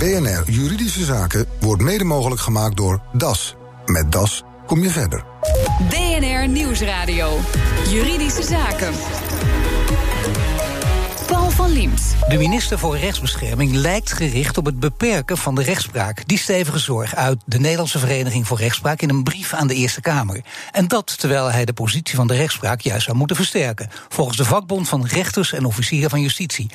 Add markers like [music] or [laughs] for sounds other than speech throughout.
BNR Juridische Zaken wordt mede mogelijk gemaakt door DAS. Met DAS kom je verder. BNR Nieuwsradio. Juridische Zaken. Paul van Liemt. De minister voor Rechtsbescherming lijkt gericht op het beperken van de rechtspraak. Die stevige zorg uit de Nederlandse Vereniging voor Rechtspraak in een brief aan de Eerste Kamer. En dat terwijl hij de positie van de rechtspraak juist zou moeten versterken. Volgens de vakbond van rechters en officieren van justitie.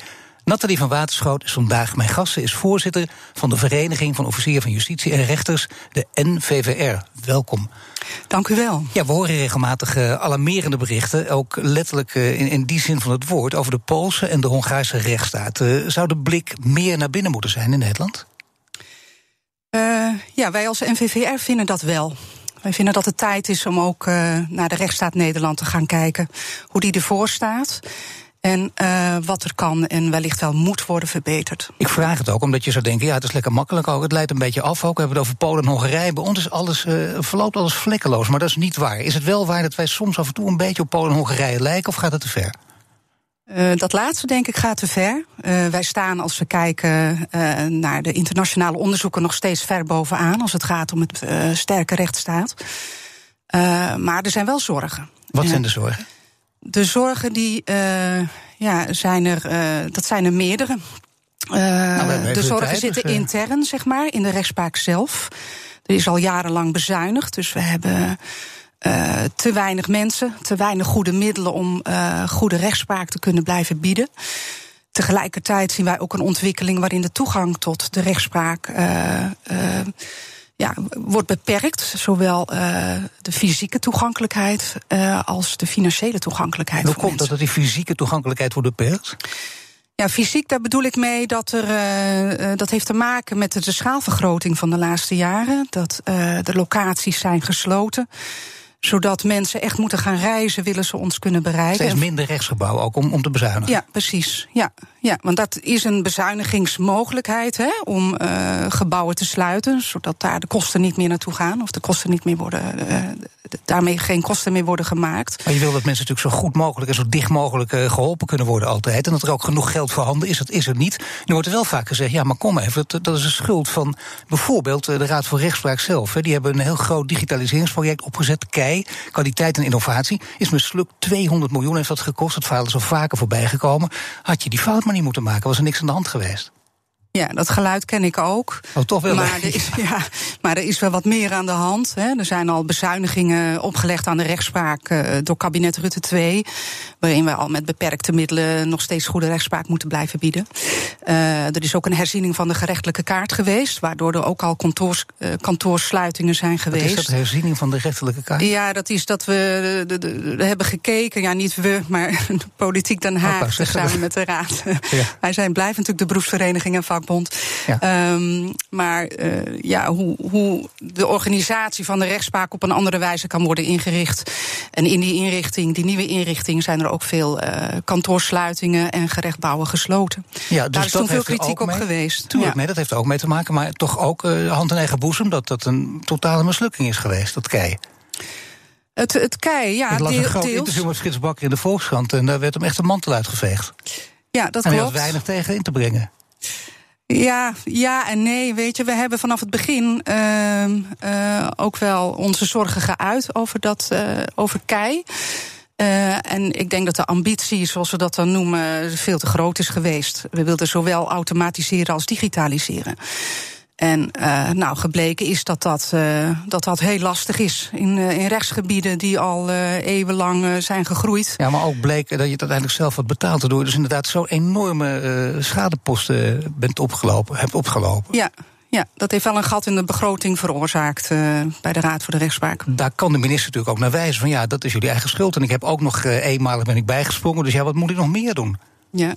Nathalie van Waterschoot is vandaag mijn gast. Ze is voorzitter van de Vereniging van Officieren van Justitie en Rechters, de NVVR. Welkom. Dank u wel. Ja, we horen regelmatig uh, alarmerende berichten, ook letterlijk uh, in, in, die zin van het woord, over de Poolse en de Hongaarse rechtsstaat. Uh, zou de blik meer naar binnen moeten zijn in Nederland? ja, wij als NVVR vinden dat wel. Wij vinden dat het tijd is om ook naar de rechtsstaat Nederland te gaan kijken, hoe die ervoor staat. En uh, wat er kan en wellicht wel moet worden verbeterd. Ik vraag het ook omdat je zou denken: ja, het is lekker makkelijk ook. Het leidt een beetje af ook. We hebben het over Polen en Hongarije. Bij ons is alles, uh, verloopt alles vlekkeloos. Maar dat is niet waar. Is het wel waar dat wij soms af en toe een beetje op Polen en Hongarije lijken? Of gaat het te ver? Uh, dat laatste, denk ik, gaat te ver. Uh, wij staan, als we kijken uh, naar de internationale onderzoeken, nog steeds ver bovenaan als het gaat om het sterke rechtsstaat. maar er zijn wel zorgen. Wat zijn de zorgen? De zorgen die uh, ja, zijn er, uh, dat zijn er meerdere. Uh, nou, de zorgen tijd, zitten dus, intern, zeg maar, in de rechtspraak zelf. Er is al jarenlang bezuinigd, dus we hebben te weinig mensen, te weinig goede middelen om goede rechtspraak te kunnen blijven bieden. Tegelijkertijd zien wij ook een ontwikkeling waarin de toegang tot de rechtspraak ja, wordt beperkt. Zowel uh, de fysieke toegankelijkheid uh, als de financiële toegankelijkheid. Hoe komt dat dat die fysieke toegankelijkheid wordt beperkt? Ja, fysiek, daar bedoel ik mee dat er. Uh, dat heeft te maken met de schaalvergroting van de laatste jaren. Dat de locaties zijn gesloten zodat mensen echt moeten gaan reizen, willen ze ons kunnen bereiken. Steeds minder rechtsgebouwen ook om, om te bezuinigen. Ja, precies. Ja, ja, want dat is een bezuinigingsmogelijkheid hè, om uh, gebouwen te sluiten, zodat daar de kosten niet meer naartoe gaan of de kosten niet meer worden, uh, daarmee geen kosten meer worden gemaakt. Maar je wil dat mensen natuurlijk zo goed mogelijk en zo dicht mogelijk uh, geholpen kunnen worden altijd. En dat er ook genoeg geld voorhanden is, dat is er niet. Nu wordt er wel vaak gezegd, ja, maar kom even, dat, is een schuld van bijvoorbeeld de Raad voor Rechtspraak zelf. Die hebben een heel groot digitaliseringsproject opgezet, KEI, kwaliteit en innovatie. Is mislukt, 200 miljoen heeft dat gekost. Het verhaal is al vaker voorbij gekomen. Had je die fout maar niet moeten maken, was er niks aan de hand geweest. Ja, dat geluid ken ik ook. Oh, toch wel. Maar er, is, [laughs] ja, maar er is wel wat meer aan de hand. Hè. Er zijn al bezuinigingen opgelegd aan de rechtspraak uh, door kabinet Rutte 2. Waarin we al met beperkte middelen nog steeds goede rechtspraak moeten blijven bieden. Uh, er is ook een herziening van de gerechtelijke kaart geweest. Waardoor er ook al kantoors, uh, kantoorsluitingen zijn geweest. Wat is dat, herziening van de gerechtelijke kaart? Ja, dat is dat we de, de, de hebben gekeken. Ja, niet we, maar [laughs] de politiek Den Haag. Samen met de raad. Ja. Wij zijn blijven natuurlijk de beroepsvereniging en ja. Um, maar uh, ja, hoe, hoe de organisatie van de rechtspraak op een andere wijze kan worden ingericht. En in die inrichting, die nieuwe inrichting, zijn er ook veel uh, kantoorsluitingen en gerechtbouwen gesloten. Ja, dus Daar is toen veel kritiek op geweest. Tuurlijk, ja. nee, dat heeft er ook mee te maken. Maar toch ook uh, hand in eigen boezem dat dat een totale mislukking is geweest, dat kei. Het, het kei, ja. Ik las een groot deels. interview met Frits Bakker in de Volkskrant en daar werd hem echt een mantel uitgeveegd. Ja, dat en klopt. En er weinig tegen in te brengen. Ja, ja en nee. Weet je, we hebben vanaf het begin uh, uh, ook wel onze zorgen geuit over, dat, uh, over kei. Uh, en ik denk dat de ambitie, zoals we dat dan noemen, veel te groot is geweest. We wilden zowel automatiseren als digitaliseren. En uh, nou, gebleken is dat dat, uh, dat dat heel lastig is in, uh, in rechtsgebieden die al eeuwenlang zijn gegroeid. Ja, maar ook bleek dat je het uiteindelijk zelf wat betaalt, waardoor je dus inderdaad zo enorme schadeposten bent opgelopen, hebt opgelopen. Ja. Ja, dat heeft wel een gat in de begroting veroorzaakt bij de Raad voor de Rechtspraak. Daar kan de minister natuurlijk ook naar wijzen van ja, dat is jullie eigen schuld. En ik heb ook nog eenmalig ben ik bijgesprongen, dus ja, wat moet ik nog meer doen? Ja.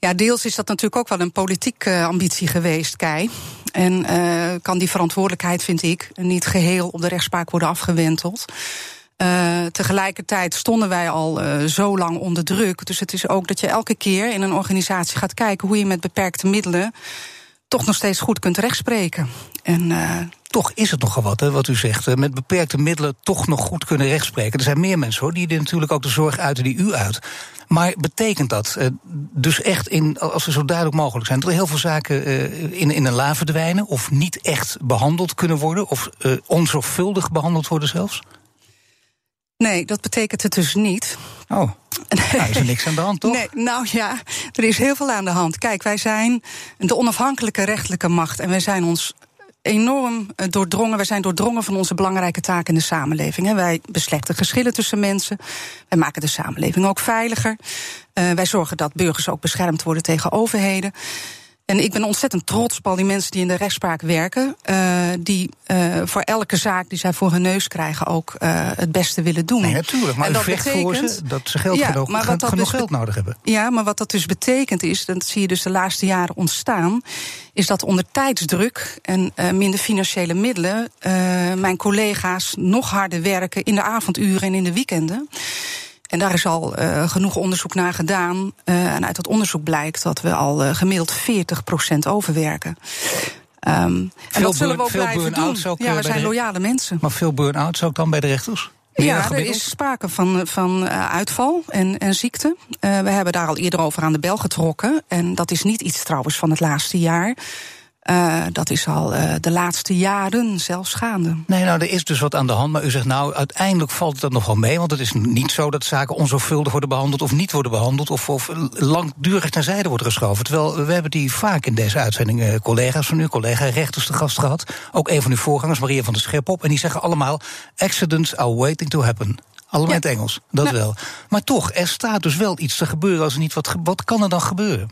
Ja, deels is dat natuurlijk ook wel een politieke ambitie geweest, Kei. En uh, kan die verantwoordelijkheid, vind ik, niet geheel op de rechtspraak worden afgewenteld. Uh, tegelijkertijd stonden wij al uh, zo lang onder druk. Dus het is ook dat je elke keer in een organisatie gaat kijken hoe je met beperkte middelen toch nog steeds goed kunt rechtspreken. En toch is het nogal wat, hè, wat u zegt. Met beperkte middelen toch nog goed kunnen rechtspreken. Er zijn meer mensen hoor, die natuurlijk ook de zorg uiten die u uit. Maar betekent dat uh, dus echt, in, als ze zo duidelijk mogelijk zijn, dat er heel veel zaken uh, in, in een la verdwijnen of niet echt behandeld kunnen worden of uh, onzorgvuldig behandeld worden zelfs? Nee, dat betekent het dus niet. Oh. [laughs] Nou, is er niks aan de hand, toch? Nee, nou ja, er is heel veel aan de hand. Kijk, wij zijn de onafhankelijke rechtelijke macht en wij zijn ons enorm doordrongen. Wij zijn doordrongen van onze belangrijke taak in de samenleving. Wij beslechten geschillen tussen mensen. Wij maken de samenleving ook veiliger. Uh, wij zorgen dat burgers ook beschermd worden tegen overheden. En ik ben ontzettend trots op al die mensen die in de rechtspraak werken. Uh, die uh, voor elke zaak die zij voor hun neus krijgen ook uh, het beste willen doen. Nee, natuurlijk. Maar en dat vecht betekent, voor ze dat ze geld ja, genoeg, maar wat dat genoeg dus geld nodig hebben. Ja, maar wat dat dus betekent is, dat zie je dus de laatste jaren ontstaan... is dat onder tijdsdruk en minder financiële middelen... mijn collega's nog harder werken in de avonduren en in de weekenden... En daar is al uh, genoeg onderzoek naar gedaan. Uh, en uit dat onderzoek blijkt dat we al uh, gemiddeld 40% overwerken. Um, en dat zullen we ook blijven doen. Ook ja, we zijn loyale mensen. Maar veel burn-outs ook dan bij de rechters? Ja, er is sprake van, van uitval en, en ziekte. we hebben daar al eerder over aan de bel getrokken. En dat is niet iets trouwens van het laatste jaar. Uh, dat is al uh, de laatste jaren zelfs gaande. Nee, nou, er is dus wat aan de hand. Maar u zegt, nou, uiteindelijk valt dat nog wel mee. Want het is niet zo dat zaken onzorgvuldig worden behandeld of niet worden behandeld. Of, of langdurig ten zijde wordt geschoven. Terwijl we hebben die vaak in deze uitzending uh, collega's van u, collega rechters te gast gehad. Ook een van uw voorgangers, Maria van der Schep En die zeggen allemaal: accidents are waiting to happen. Allemaal ja. in het Engels, dat nou. wel. Maar toch, er staat dus wel iets te gebeuren als er niet wat. Wat kan er dan gebeuren?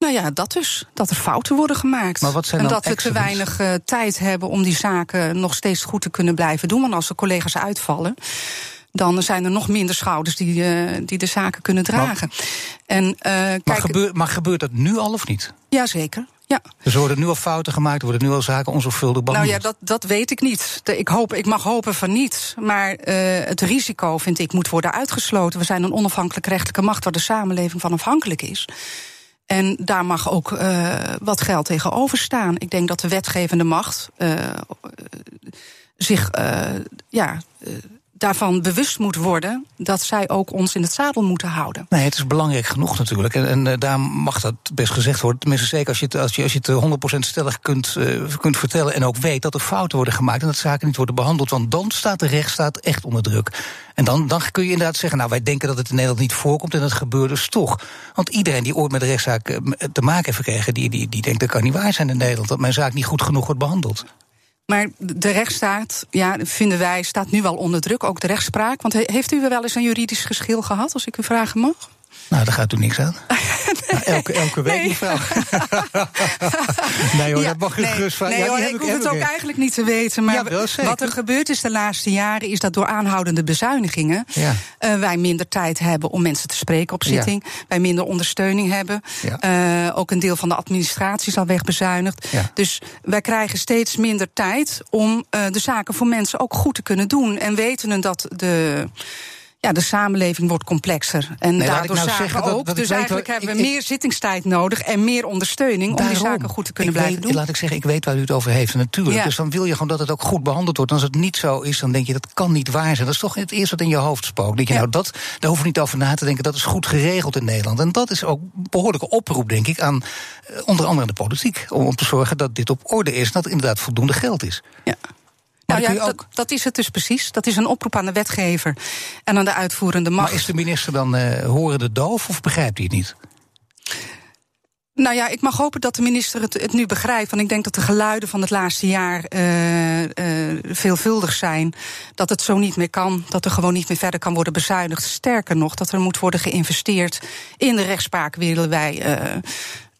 Nou ja, dat dus. Dat er fouten worden gemaakt. Maar wat zijn en dan dat we te weinig uh, tijd hebben om die zaken nog steeds goed te kunnen blijven doen. Want als de collega's uitvallen dan zijn er nog minder schouders die, uh, die de zaken kunnen dragen. Maar, en, uh, kijk, maar, gebeur, maar gebeurt dat nu al of niet? Jazeker. Ja. Dus worden nu al fouten gemaakt, worden nu al zaken onzorgvuldig behandeld? Nou ja, dat, dat weet ik niet. Ik, hoop, ik mag hopen van niet. Maar uh, het risico, vind ik, moet worden uitgesloten. We zijn een onafhankelijke rechtelijke macht waar de samenleving van afhankelijk is. En daar mag ook uh, wat geld tegenover staan. Ik denk dat de wetgevende macht uh, zich uh, ja, daarvan bewust moet worden dat zij ook ons in het zadel moeten houden. Nee, het is belangrijk genoeg natuurlijk. En, en uh, daar mag dat best gezegd worden. Tenminste, zeker als je het, als je, als je het 100% stellig kunt, uh, kunt vertellen. En ook weet dat er fouten worden gemaakt en dat zaken niet worden behandeld. Want dan staat de rechtsstaat echt onder druk. En dan, dan kun je inderdaad zeggen, nou wij denken dat het in Nederland niet voorkomt en dat gebeurt dus toch. Want iedereen die ooit met de rechtszaak eh, te maken heeft gekregen, die, die, die denkt dat kan niet waar zijn in Nederland. Dat mijn zaak niet goed genoeg wordt behandeld. Maar de rechtsstaat, ja, vinden wij, staat nu wel onder druk. Ook de rechtspraak. Want heeft u wel eens een juridisch geschil gehad, als ik u vragen mag? Nou, daar gaat u niks aan. [laughs] nou, elke, elke week, nee. mevrouw. [laughs] nee hoor, ja, dat mag u nee, gerust van. Nee ja, hoor, ik hoef het ook eigenlijk niet te weten. Maar ja, wat er gebeurd is de laatste jaren... is dat door aanhoudende bezuinigingen... Ja. Uh, wij minder tijd hebben om mensen te spreken op zitting. Wij minder ondersteuning hebben. Uh, ook een deel van de administratie is al wegbezuinigd. Dus wij krijgen steeds minder tijd... om uh, de zaken voor mensen ook goed te kunnen doen. En weten dat de ja, de samenleving wordt complexer. En nee, daardoor nou zaken ook. Dat, dus eigenlijk hebben we meer zittingstijd nodig en meer ondersteuning om die zaken goed te kunnen blijven doen. Laat ik zeggen, ik weet waar u het over heeft. natuurlijk. Ja. Dus dan wil je gewoon dat het ook goed behandeld wordt. En als het niet zo is, dan denk je dat kan niet waar zijn. Dat is toch het eerste wat in je hoofd spookt. Denk je, ja. nou, dat, daar hoef je niet over na te denken. Dat is goed geregeld in Nederland. En dat is ook een behoorlijke oproep, denk ik, aan eh, onder andere de politiek. Om, om te zorgen dat dit op orde is. En dat er inderdaad voldoende geld is. Ja. Nou ja, dat, dat, is het dus precies. Dat is een oproep aan de wetgever en aan de uitvoerende macht. Maar is de minister dan uh, horende doof of begrijpt hij het niet? Nou ja, ik mag hopen dat de minister het, het, nu begrijpt. Want ik denk dat de geluiden van het laatste jaar uh, uh, veelvuldig zijn. Dat het zo niet meer kan. Dat er gewoon niet meer verder kan worden bezuinigd. Sterker nog, dat er moet worden geïnvesteerd in de rechtspraak, willen wij. Uh,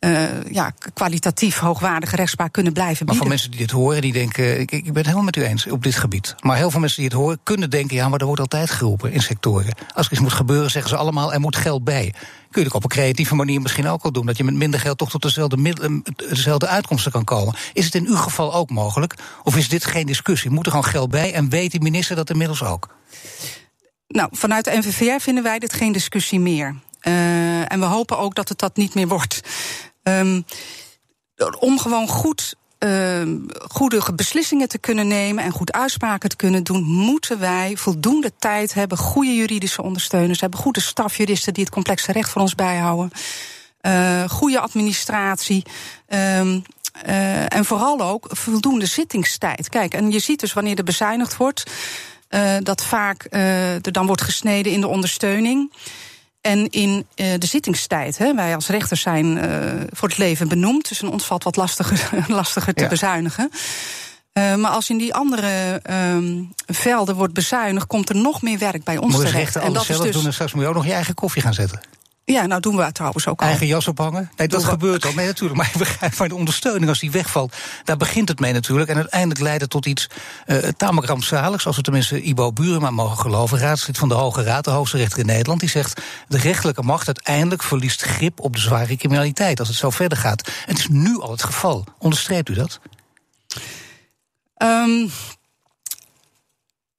uh, ja, kwalitatief hoogwaardige rechtspraak kunnen blijven bieden. Maar voor mensen die dit horen, die denken, ik, ik ben het helemaal met u eens op dit gebied. Maar heel veel mensen die het horen, kunnen denken, ja, maar er wordt altijd geroepen in sectoren. Als er iets moet gebeuren, zeggen ze allemaal, er moet geld bij. Kun je het op een creatieve manier misschien ook al doen. Dat je met minder geld toch tot dezelfde, eh, dezelfde uitkomsten kan komen. Is het in uw geval ook mogelijk? Of is dit geen discussie? Moet er gewoon geld bij en weet de minister dat inmiddels ook? Nou, vanuit de NVVR vinden wij dit geen discussie meer. Uh, en we hopen ook dat het dat niet meer wordt. Um, om gewoon goed uh, goede beslissingen te kunnen nemen en goed uitspraken te kunnen doen, moeten wij voldoende tijd hebben, goede juridische ondersteuners hebben, goede stafjuristen die het complexe recht voor ons bijhouden, uh, goede administratie. Um, en vooral ook voldoende zittingstijd. Kijk, en je ziet dus wanneer er bezuinigd wordt, uh, dat vaak er dan wordt gesneden in de ondersteuning. En in uh, de zittingstijd, hè, wij als rechters zijn uh, voor het leven benoemd, dus ons valt wat lastiger, [laughs] lastiger te ja. bezuinigen. Uh, maar als in die andere um, velden wordt bezuinigd, komt er nog meer werk bij ons moet terecht. En dat zelf is dus... doen en straks moet je ook nog je eigen koffie gaan zetten. Ja, nou doen we trouwens ook al. Eigen jas ophangen? Nee, dat gebeurt al. Nee, natuurlijk. Maar maar de ondersteuning, als die wegvalt, daar begint het mee natuurlijk. En uiteindelijk leidt het tot iets uh, tamelijk rampzaligs, als we tenminste Ibo Burema mogen geloven. Raadslid van de Hoge Raad, de hoogste rechter in Nederland. Die zegt, de rechterlijke macht uiteindelijk verliest grip op de zware criminaliteit. Als het zo verder gaat. En het is nu al het geval. Onderstreept u dat? Um,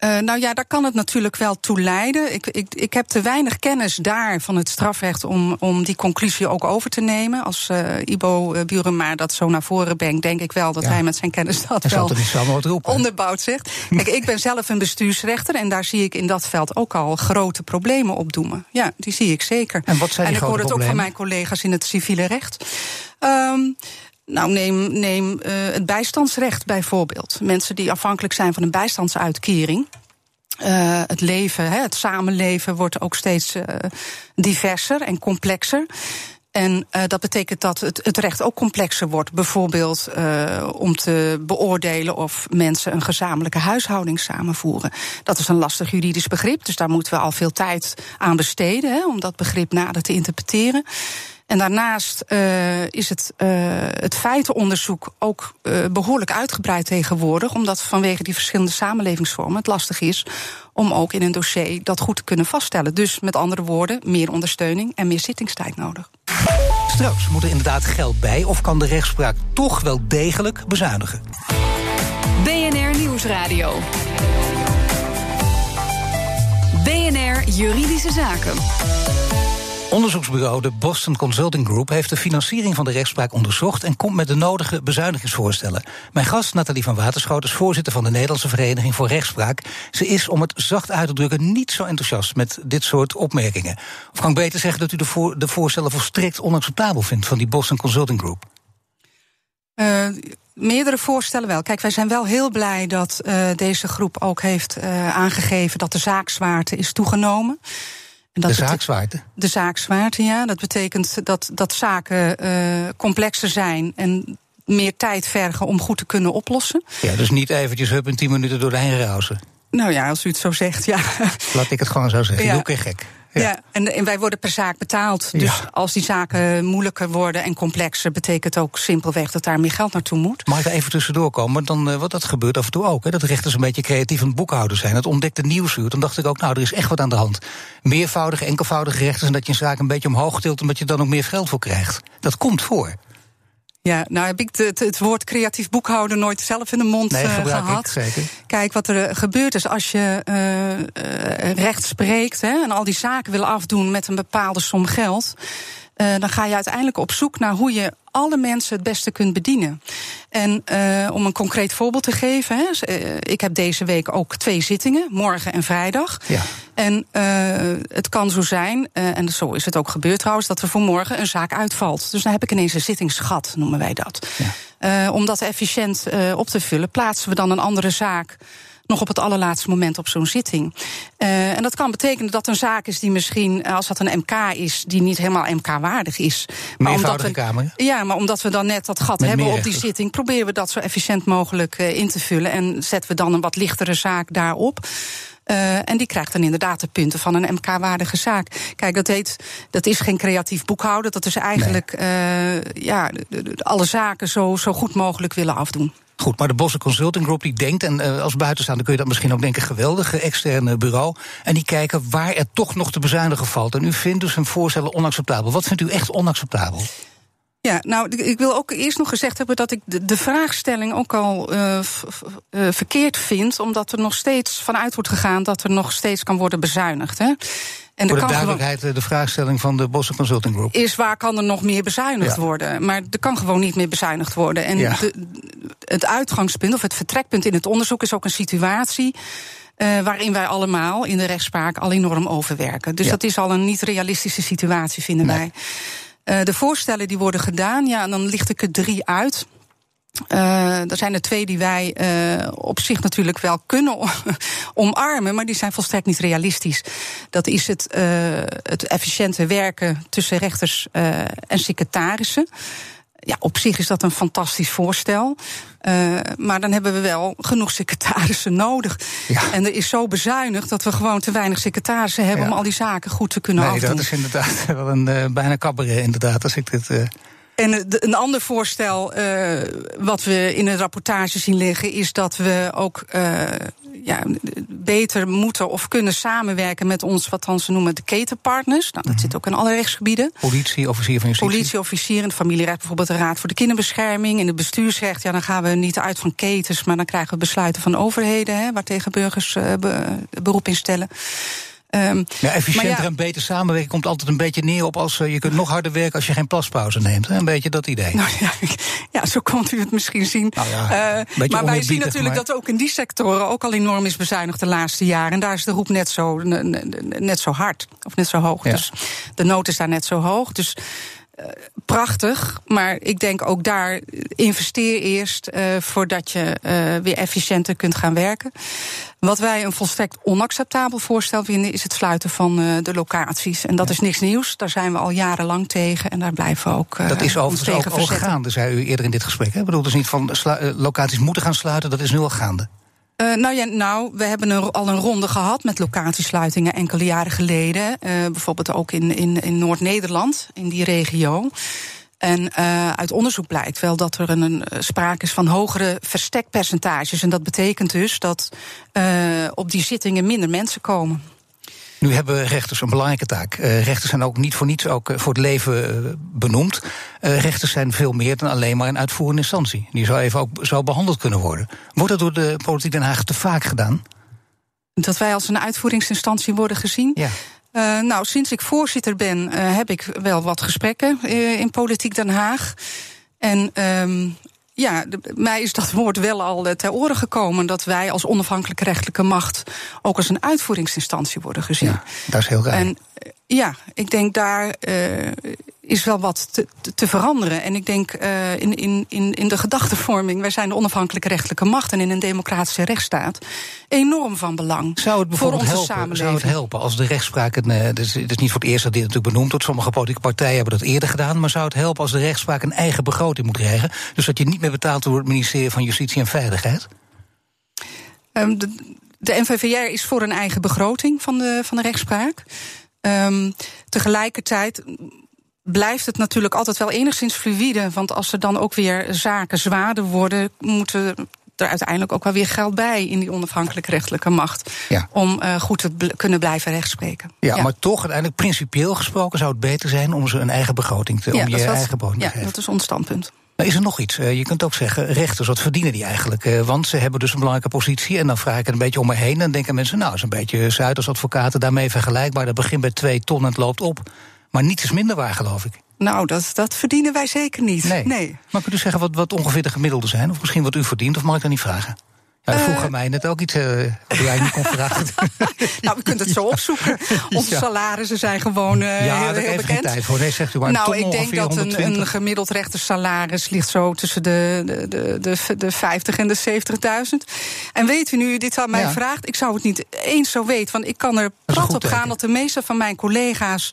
Uh, nou ja, daar kan het natuurlijk wel toe leiden. Ik, ik, ik heb te weinig kennis daar van het strafrecht om, om die conclusie ook over te nemen. Als uh, Ibo uh, Burema dat zo naar voren brengt, denk ik wel dat ja. hij met zijn kennis dat hij wel onderbouwd zegt. Kijk, ik ben zelf een bestuursrechter en daar zie ik in dat veld ook al grote problemen opdoemen. Ja, die zie ik zeker. En wat zijn die en ik hoor het problemen? ook van mijn collega's in het civiele recht. Um, nou, neem, neem uh, het bijstandsrecht bijvoorbeeld. Mensen die afhankelijk zijn van een bijstandsuitkering. Uh, het leven, hè, het samenleven wordt ook steeds uh, diverser en complexer. En dat betekent dat het, het recht ook complexer wordt. Bijvoorbeeld om te beoordelen of mensen een gezamenlijke huishouding samenvoeren. Dat is een lastig juridisch begrip, dus daar moeten we al veel tijd aan besteden hè, om dat begrip nader te interpreteren. En daarnaast uh, is het, uh, het feitenonderzoek ook uh, behoorlijk uitgebreid tegenwoordig, omdat vanwege die verschillende samenlevingsvormen het lastig is om ook in een dossier dat goed te kunnen vaststellen. Dus met andere woorden, meer ondersteuning en meer zittingstijd nodig. Straks moet er inderdaad geld bij, of kan de rechtspraak toch wel degelijk bezuinigen? BNR Nieuwsradio. BNR Juridische Zaken. Onderzoeksbureau de Boston Consulting Group heeft de financiering van de rechtspraak onderzocht en komt met de nodige bezuinigingsvoorstellen. Mijn gast Nathalie van Waterschoot is voorzitter van de Nederlandse Vereniging voor Rechtspraak. Ze is, om het zacht uit te drukken, niet zo enthousiast met dit soort opmerkingen. Of kan ik beter zeggen dat u de, voor, de voorstellen volstrekt onacceptabel vindt van die Boston Consulting Group? Uh, meerdere voorstellen wel. Kijk, wij zijn wel heel blij dat uh, deze groep ook heeft uh, aangegeven dat de zaakzwaarte is toegenomen. En dat de zaakzwaarte? De zaakzwaarte, ja. Dat betekent dat, dat zaken uh, complexer zijn en meer tijd vergen om goed te kunnen oplossen. Ja, dus niet eventjes hup in tien minuten doorheen rausen. Nou ja, als u het zo zegt, ja. Laat ik het gewoon zo zeggen. Ja. Doe ik gek. Ja, ja en, en, wij worden per zaak betaald. Dus ja. als die zaken moeilijker worden en complexer, betekent ook simpelweg dat daar meer geld naartoe moet. Mag ik er even tussendoor komen? Dan, uh, wat dat gebeurt af en toe ook. Hè, dat rechters een beetje creatief een boekhouder zijn. Het ontdekte nieuwsuur. Dan dacht ik ook, nou, er is echt wat aan de hand. Meervoudige, enkelvoudige rechters en dat je een zaak een beetje omhoog tilt omdat je dan ook meer geld voor krijgt. Dat komt voor. Ja, nou heb ik het, het, woord creatief boekhouden nooit zelf in de mond nee, uh, gehad. Ik, zeker. Kijk, wat er gebeurt is als je uh, recht spreekt hè, en al die zaken wil afdoen met een bepaalde som geld. Uh, dan ga je uiteindelijk op zoek naar hoe je alle mensen het beste kunt bedienen. En uh, om een concreet voorbeeld te geven, hè, uh, ik heb deze week ook twee zittingen, morgen en vrijdag. Ja. En uh, het kan zo zijn, en zo is het ook gebeurd trouwens, dat er voor morgen een zaak uitvalt. Dus dan heb ik ineens een zittingsgat, noemen wij dat. Ja. om dat efficiënt op te vullen, plaatsen we dan een andere zaak nog op het allerlaatste moment op zo'n zitting. Uh, en dat kan betekenen dat een zaak is die misschien, als dat een MK is, die niet helemaal MK-waardig is. Maar omdat we, kamer. Ja, maar omdat we dan net dat gat Met hebben op die zitting, proberen we dat zo efficiënt mogelijk uh, in te vullen. En zetten we dan een wat lichtere zaak daarop. Uh, en die krijgt dan inderdaad de punten van een MK-waardige zaak. Kijk, dat, heet, dat is geen creatief boekhouden. Dat is eigenlijk nee. uh, ja, alle zaken zo, zo goed mogelijk willen afdoen. Goed, maar de Bosse Consulting Group die denkt, en uh, als buitenstaander kun je dat misschien ook denken, geweldige externe bureau. En die kijken waar er toch nog te bezuinigen valt. En u vindt dus hun voorstellen onacceptabel. Wat vindt u echt onacceptabel? Ja, nou, ik wil ook eerst nog gezegd hebben dat ik de, de vraagstelling ook al uh, uh, verkeerd vind, omdat er nog steeds vanuit wordt gegaan dat er nog steeds kan worden bezuinigd. Hè? En Voor de duidelijkheid, de vraagstelling van de Bosse Consulting Group. Is waar kan er nog meer bezuinigd ja. worden? Maar er kan gewoon niet meer bezuinigd worden. En ja. de, het uitgangspunt of het vertrekpunt in het onderzoek is ook een situatie. Uh, waarin wij allemaal in de rechtspraak al enorm overwerken. Dus dat is al een niet realistische situatie, vinden wij. Uh, de voorstellen die worden gedaan, ja, dan licht ik er drie uit. Uh, er zijn er twee die wij uh, op zich natuurlijk wel kunnen [laughs] omarmen, maar die zijn volstrekt niet realistisch. Dat is het, uh, het efficiënte werken tussen rechters en secretarissen. Ja, op zich is dat een fantastisch voorstel. Uh, maar dan hebben we wel genoeg secretarissen nodig. Ja. En er is zo bezuinigd dat we gewoon te weinig secretarissen hebben ja. om al die zaken goed te kunnen nee, afdoen. Dat is inderdaad [laughs] wel een uh, bijna cabaret, inderdaad, als ik dit. Uh... En een ander voorstel uh, wat we in de rapportage zien liggen, is dat we ook uh, ja, beter moeten of kunnen samenwerken met ons, wat dan ze noemen de ketenpartners. Nou, dat -hmm. zit ook in alle rechtsgebieden. Politie, officier van justitie. Politie, officier, in het familierecht bijvoorbeeld de Raad voor de Kinderbescherming. In het bestuursrecht, ja, dan gaan we niet uit van ketens, maar dan krijgen we besluiten van overheden, hè, waar tegen burgers uh, be, beroep in stellen. Um, ja, efficiënter ja, en beter samenwerken komt altijd een beetje neer op als uh, je kunt nog harder werken als je geen plaspauze neemt. Hè? Een beetje dat idee. Nou, ja, ja, zo komt u het misschien zien. Nou uh, maar wij zien natuurlijk maar... dat ook in die sectoren ook al enorm is bezuinigd de laatste jaren. En daar is de roep net zo, net zo hard of net zo hoog. Dus de nood is daar net zo hoog. Dus prachtig, maar ik denk ook daar investeer eerst uh, voordat je uh, weer efficiënter kunt gaan werken. Wat wij een volstrekt onacceptabel voorstel vinden, is het sluiten van de locaties. En dat ja. is niks nieuws. Daar zijn we al jarenlang tegen en daar blijven we ook. dat is overigens ook al gaande, zei u eerder in dit gesprek. Ik bedoel dus niet van locaties moeten gaan sluiten, dat is nu al gaande. Uh, nou ja, nou, we hebben al een ronde gehad met locatiesluitingen enkele jaren geleden. Uh, bijvoorbeeld ook in, in, in Noord-Nederland, in die regio. En uh, uit onderzoek blijkt wel dat er een, een sprake is van hogere verstekpercentages. En dat betekent dus dat op die zittingen minder mensen komen. Nu hebben rechters een belangrijke taak. Uh, rechters zijn ook niet voor niets ook uh, voor het leven uh, benoemd. rechters zijn veel meer dan alleen maar een uitvoerende instantie. Die zou even ook zo behandeld kunnen worden. Wordt dat door de politiek Den Haag te vaak gedaan? Dat wij als een uitvoeringsinstantie worden gezien? Ja. Uh, nou, sinds ik voorzitter ben, uh, heb ik wel wat gesprekken uh, in Politiek Den Haag. En um, ja, de, mij is dat woord wel al ter oren gekomen. Dat wij als onafhankelijke rechtelijke macht ook als een uitvoeringsinstantie worden gezien. Ja, dat is heel raar. En ja, ik denk daar uh, is wel wat te, te, veranderen. En ik denk uh, in, in, in, in de gedachtevorming, wij zijn de onafhankelijke rechtelijke macht en in een democratische rechtsstaat enorm van belang. Zou het bijvoorbeeld voor onze helpen, zou het helpen als de rechtspraak, het is, het is niet voor het eerst dat dit natuurlijk benoemd wordt, sommige politieke partijen hebben dat eerder gedaan, maar zou het helpen als de rechtspraak een eigen begroting moet krijgen? Dus dat je niet meer betaalt door het ministerie van Justitie en Veiligheid? Um, de, de NVVR is voor een eigen begroting van de, van de rechtspraak. Um, tegelijkertijd blijft het natuurlijk altijd wel enigszins fluïde. Want als er dan ook weer zaken zwaarder worden, moeten er uiteindelijk ook wel weer geld bij in die onafhankelijke rechtelijke macht. Ja. Om uh, goed te bl kunnen blijven rechtspreken. Ja, ja, maar toch uiteindelijk principieel gesproken zou het beter zijn om ze een eigen begroting te ja, om je dat, eigen begroting ja, te geven. dat is ons standpunt. Maar is er nog iets? Uh, je kunt ook zeggen, rechters, wat verdienen die eigenlijk? Uh, want ze hebben dus een belangrijke positie. En dan vraag ik het een beetje om me heen. En denken mensen, nou, is een beetje Zuiders advocaten daarmee vergelijkbaar. Dat begint bij twee ton en het loopt op. Maar niets is minder waar, geloof ik. Nou, dat, dat verdienen wij zeker niet. Nee. nee. Maar kunt u zeggen wat, wat ongeveer de gemiddelde zijn? Of misschien wat u verdient? Of mag ik dat niet vragen? Ja, vroeg uh, aan mij net ook iets uh, wat jij niet kon vragen. [laughs] nou, we kunnen het zo [laughs] opzoeken. Onze ja. salarissen zijn gewoon uh, ja, heel, heel bekend. tijd voor. Nee, zegt u maar. Nou, ik denk dat een, een, gemiddeld rechtersalaris ligt zo tussen de, de, de, de, de 50 en de 70.000. En weet u nu, dit aan mij ja. vraagt, ik zou het niet eens zo weten. Want ik kan er prat op gaan dat de meeste van mijn collega's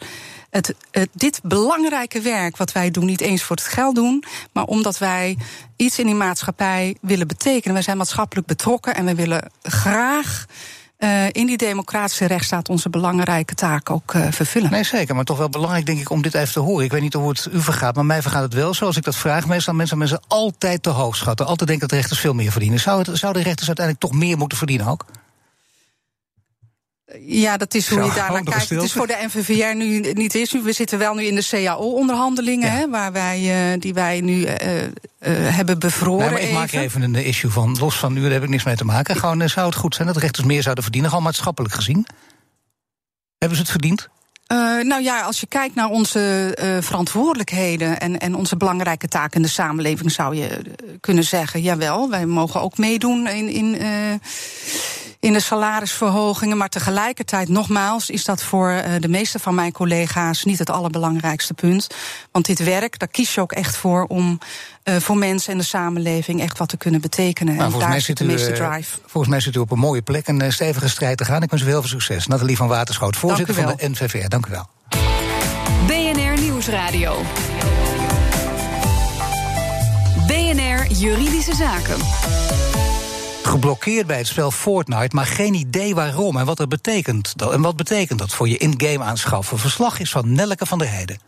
het, dit belangrijke werk wat wij doen, niet eens voor het geld doen, maar omdat wij iets in die maatschappij willen betekenen. Wij zijn maatschappelijk betrokken en we willen graag. Uh, in die democratische rechtsstaat onze belangrijke taak ook uh, vervullen. Nee, zeker, maar toch wel belangrijk, denk ik, om dit even te horen. Ik weet niet hoe het u vergaat, maar mij vergaat het wel. Zoals ik dat vraag, meestal mensen mensen altijd te hoog schatten. Altijd denken dat rechters veel meer verdienen. Zou, het, zou de rechters uiteindelijk toch meer moeten verdienen ook? Ja, dat is hoe je daar naar kijkt. Het is voor de NVVR nu niet is. We zitten wel nu in de CAO-onderhandelingen, ja. waar wij, uh, die wij nu uh, uh, hebben bevroren. Nee, maar ik even. maak even een issue van, los van u, daar heb ik niks mee te maken. Gewoon, zou het goed zijn dat rechters meer zouden verdienen, gewoon maatschappelijk gezien? Hebben ze het verdiend? Uh, nou ja, als je kijkt naar onze uh, verantwoordelijkheden en, en onze belangrijke taken in de samenleving, zou je kunnen zeggen: jawel, wij mogen ook meedoen in. in uh, in de salarisverhogingen. Maar tegelijkertijd, nogmaals, is dat voor uh, de meeste van mijn collega's niet het allerbelangrijkste punt. Want dit werk, daar kies je ook echt voor om uh, voor mensen en de samenleving echt wat te kunnen betekenen. Nou, en daar zit de meeste drive. Volgens mij zit u op een mooie plek een stevige strijd te gaan. Ik wens u heel veel succes. Nathalie van Waterschoot, voorzitter van de NVVR. Dank u wel. BNR Nieuwsradio. BNR Juridische Zaken geblokkeerd bij het spel Fortnite, maar geen idee waarom en wat dat betekent. En wat betekent dat voor je in-game aanschaffen? Verslag is van Nelleke van der Heijden.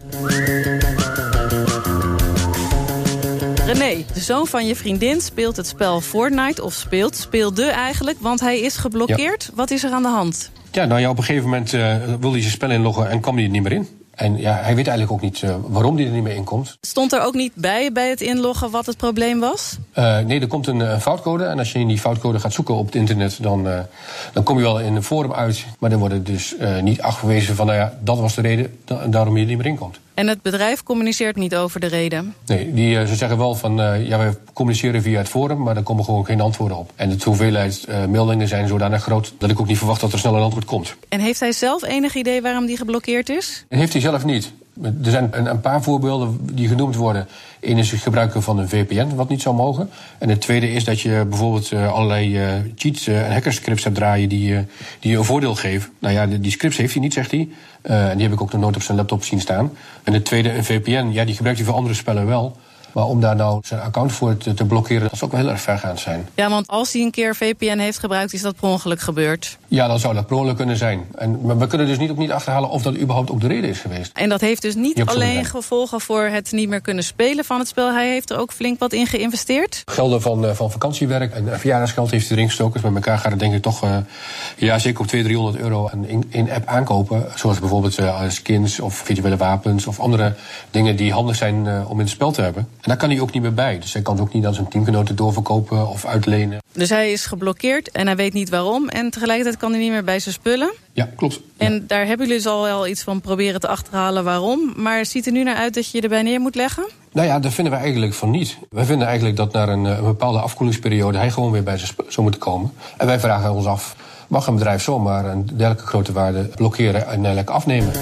René, de zoon van je vriendin, speelt het spel Fortnite, of speelt, speelde eigenlijk, want hij is geblokkeerd. Wat is er aan de hand? Ja, nou ja, op een gegeven moment uh, wilde hij zijn spel inloggen en kwam hij er niet meer in. En ja, hij weet eigenlijk ook niet uh, waarom hij er niet meer in komt. Stond er ook niet bij bij het inloggen wat het probleem was? Uh, nee, er komt een, een, foutcode. En als je in die foutcode gaat zoeken op het internet, dan, uh, dan kom je wel in een forum uit. Maar dan wordt het dus niet afgewezen van, nou ja, dat was de reden daarom je er niet meer in komt. En het bedrijf communiceert niet over de reden? Nee, die, ze zeggen wel van, ja, wij communiceren via het forum, maar er komen gewoon geen antwoorden op. En de hoeveelheid meldingen zijn zodanig groot dat ik ook niet verwacht dat er snel een antwoord komt. En heeft hij zelf enig idee waarom die geblokkeerd is? En heeft hij zelf niet. Er zijn een, paar voorbeelden die genoemd worden. Eén is het gebruiken van een VPN, wat niet zou mogen. En het tweede is dat je bijvoorbeeld uh, allerlei uh, cheats uh, en hackerscripts hebt draaien die, die je een voordeel geven. Nou ja, die, die scripts heeft hij niet, zegt hij. en die heb ik ook nog nooit op zijn laptop zien staan. En het tweede, een VPN, ja, die gebruikt hij voor andere spellen wel. Maar om daar nou zijn account voor te, te, blokkeren, dat zou ook wel heel erg vergaand zijn. Ja, want als hij een keer VPN heeft gebruikt, is dat per ongeluk gebeurd? Ja, dan zou dat per ongeluk kunnen zijn. En, maar we kunnen dus niet, ook niet achterhalen of dat überhaupt ook de reden is geweest. En dat heeft dus niet alleen gevolgen voor het niet meer kunnen spelen van het spel. Hij heeft er ook flink wat in geïnvesteerd. Gelden van, uh, van vakantiewerk en verjaardagsgeld heeft hij erin gestoken. Dus met elkaar gaat het denk ik toch uh, ja, zeker op 200, 300 euro in, in app aankopen. Zoals bijvoorbeeld uh, skins of virtuele wapens of andere dingen die handig zijn om in het spel te hebben. En daar kan hij ook niet meer bij. Dus hij kan ook niet aan zijn teamgenoten doorverkopen of uitlenen. Dus hij is geblokkeerd en hij weet niet waarom. En tegelijkertijd kan hij niet meer bij zijn spullen. Ja, klopt. En daar hebben jullie dus al wel iets van proberen te achterhalen waarom. Maar het ziet er nu naar uit dat je je erbij neer moet leggen? Nou ja, dat vinden we eigenlijk van niet. We vinden eigenlijk dat na een, een bepaalde afkoelingsperiode... hij gewoon weer bij zijn spullen zou moeten komen. En wij vragen ons af, mag een bedrijf zomaar een dergelijke grote waarde blokkeren en eigenlijk afnemen?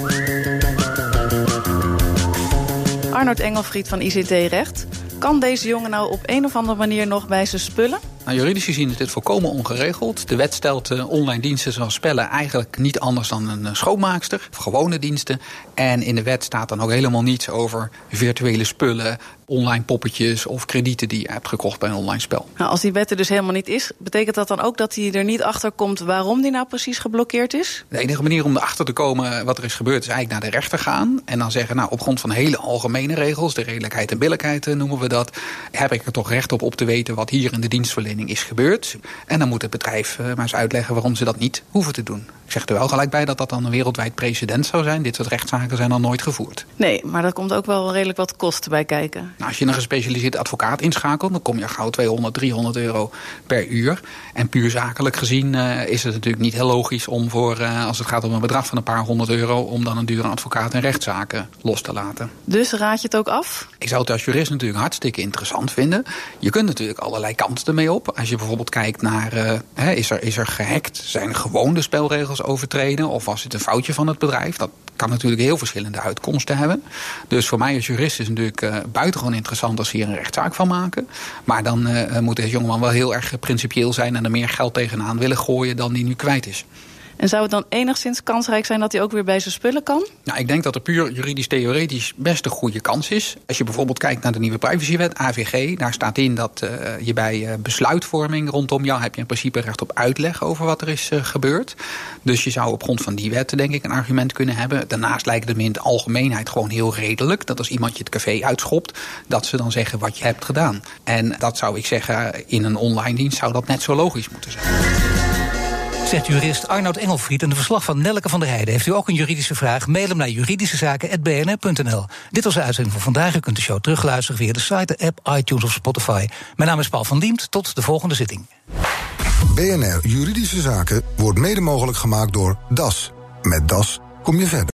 Arnold Engelfried van ICT Recht. Kan deze jongen nou op een of andere manier nog bij zijn spullen? Nou, juridisch gezien is dit volkomen ongeregeld. De wet stelt uh, online diensten zoals spellen eigenlijk niet anders dan een uh, schoonmaakster. Of gewone diensten. En in de wet staat dan ook helemaal niets over virtuele spullen, online poppetjes of kredieten die je hebt gekocht bij een online spel. Nou, als die wet er dus helemaal niet is, betekent dat dan ook dat hij er niet achter komt waarom die nou precies geblokkeerd is? De enige manier om erachter te komen wat er is gebeurd, is eigenlijk naar de rechter gaan. En dan zeggen, nou, op grond van hele algemene regels, de redelijkheid en billijkheid eh, noemen we dat, heb ik er toch recht op op te weten wat hier in de dienstverlening is gebeurd. En dan moet het bedrijf uh, maar eens uitleggen waarom ze dat niet hoeven te doen. Ik zeg er wel gelijk bij dat dat dan een wereldwijd precedent zou zijn. Dit soort rechtszaken zijn dan nooit gevoerd. Nee, maar er komt ook wel redelijk wat kosten bij kijken. Nou, als je een gespecialiseerd advocaat inschakelt, dan kom je gauw 200, 300 euro per uur. En puur zakelijk gezien uh, is het natuurlijk niet heel logisch om voor, uh, als het gaat om een bedrag van een paar honderd euro, om dan een dure advocaat in rechtszaken los te laten. Dus raad je het ook af? Ik zou het als jurist natuurlijk hartstikke interessant vinden. Je kunt natuurlijk allerlei kanten ermee op. Als je bijvoorbeeld kijkt naar, uh, is, er, is er gehackt? Zijn gewoon de spelregels overtreden? Of was het een foutje van het bedrijf? Dat kan natuurlijk heel verschillende uitkomsten hebben. Dus voor mij als jurist is het natuurlijk uh, buitengewoon interessant als ze hier een rechtszaak van maken. Maar dan uh, moet deze jongeman wel heel erg principieel zijn en er meer geld tegenaan willen gooien dan die nu kwijt is. En zou het dan enigszins kansrijk zijn dat hij ook weer bij zijn spullen kan? Nou, ik denk dat er puur juridisch-theoretisch best een goede kans is. Als je bijvoorbeeld kijkt naar de nieuwe privacywet, AVG, daar staat in dat uh, je bij uh, besluitvorming rondom jou heb je in principe recht op uitleg over wat er is uh, gebeurd. Dus je zou op grond van die wet denk ik een argument kunnen hebben. Daarnaast lijkt het me in de algemeenheid gewoon heel redelijk dat als iemand je het café uitschopt, dat ze dan zeggen wat je hebt gedaan. En dat zou ik zeggen, in een online dienst zou dat net zo logisch moeten zijn zegt jurist Arnoud Engelfried. En de verslag van Nelke van der Heijden. Heeft u ook een juridische vraag? Mail hem naar juridischezaken.bnr.nl. Dit was de uitzending van vandaag. U kunt de show terugluisteren via de site, de app, iTunes of Spotify. Mijn naam is Paul van Diemt. Tot de volgende zitting. BNR Juridische Zaken wordt mede mogelijk gemaakt door DAS. Met DAS kom je verder.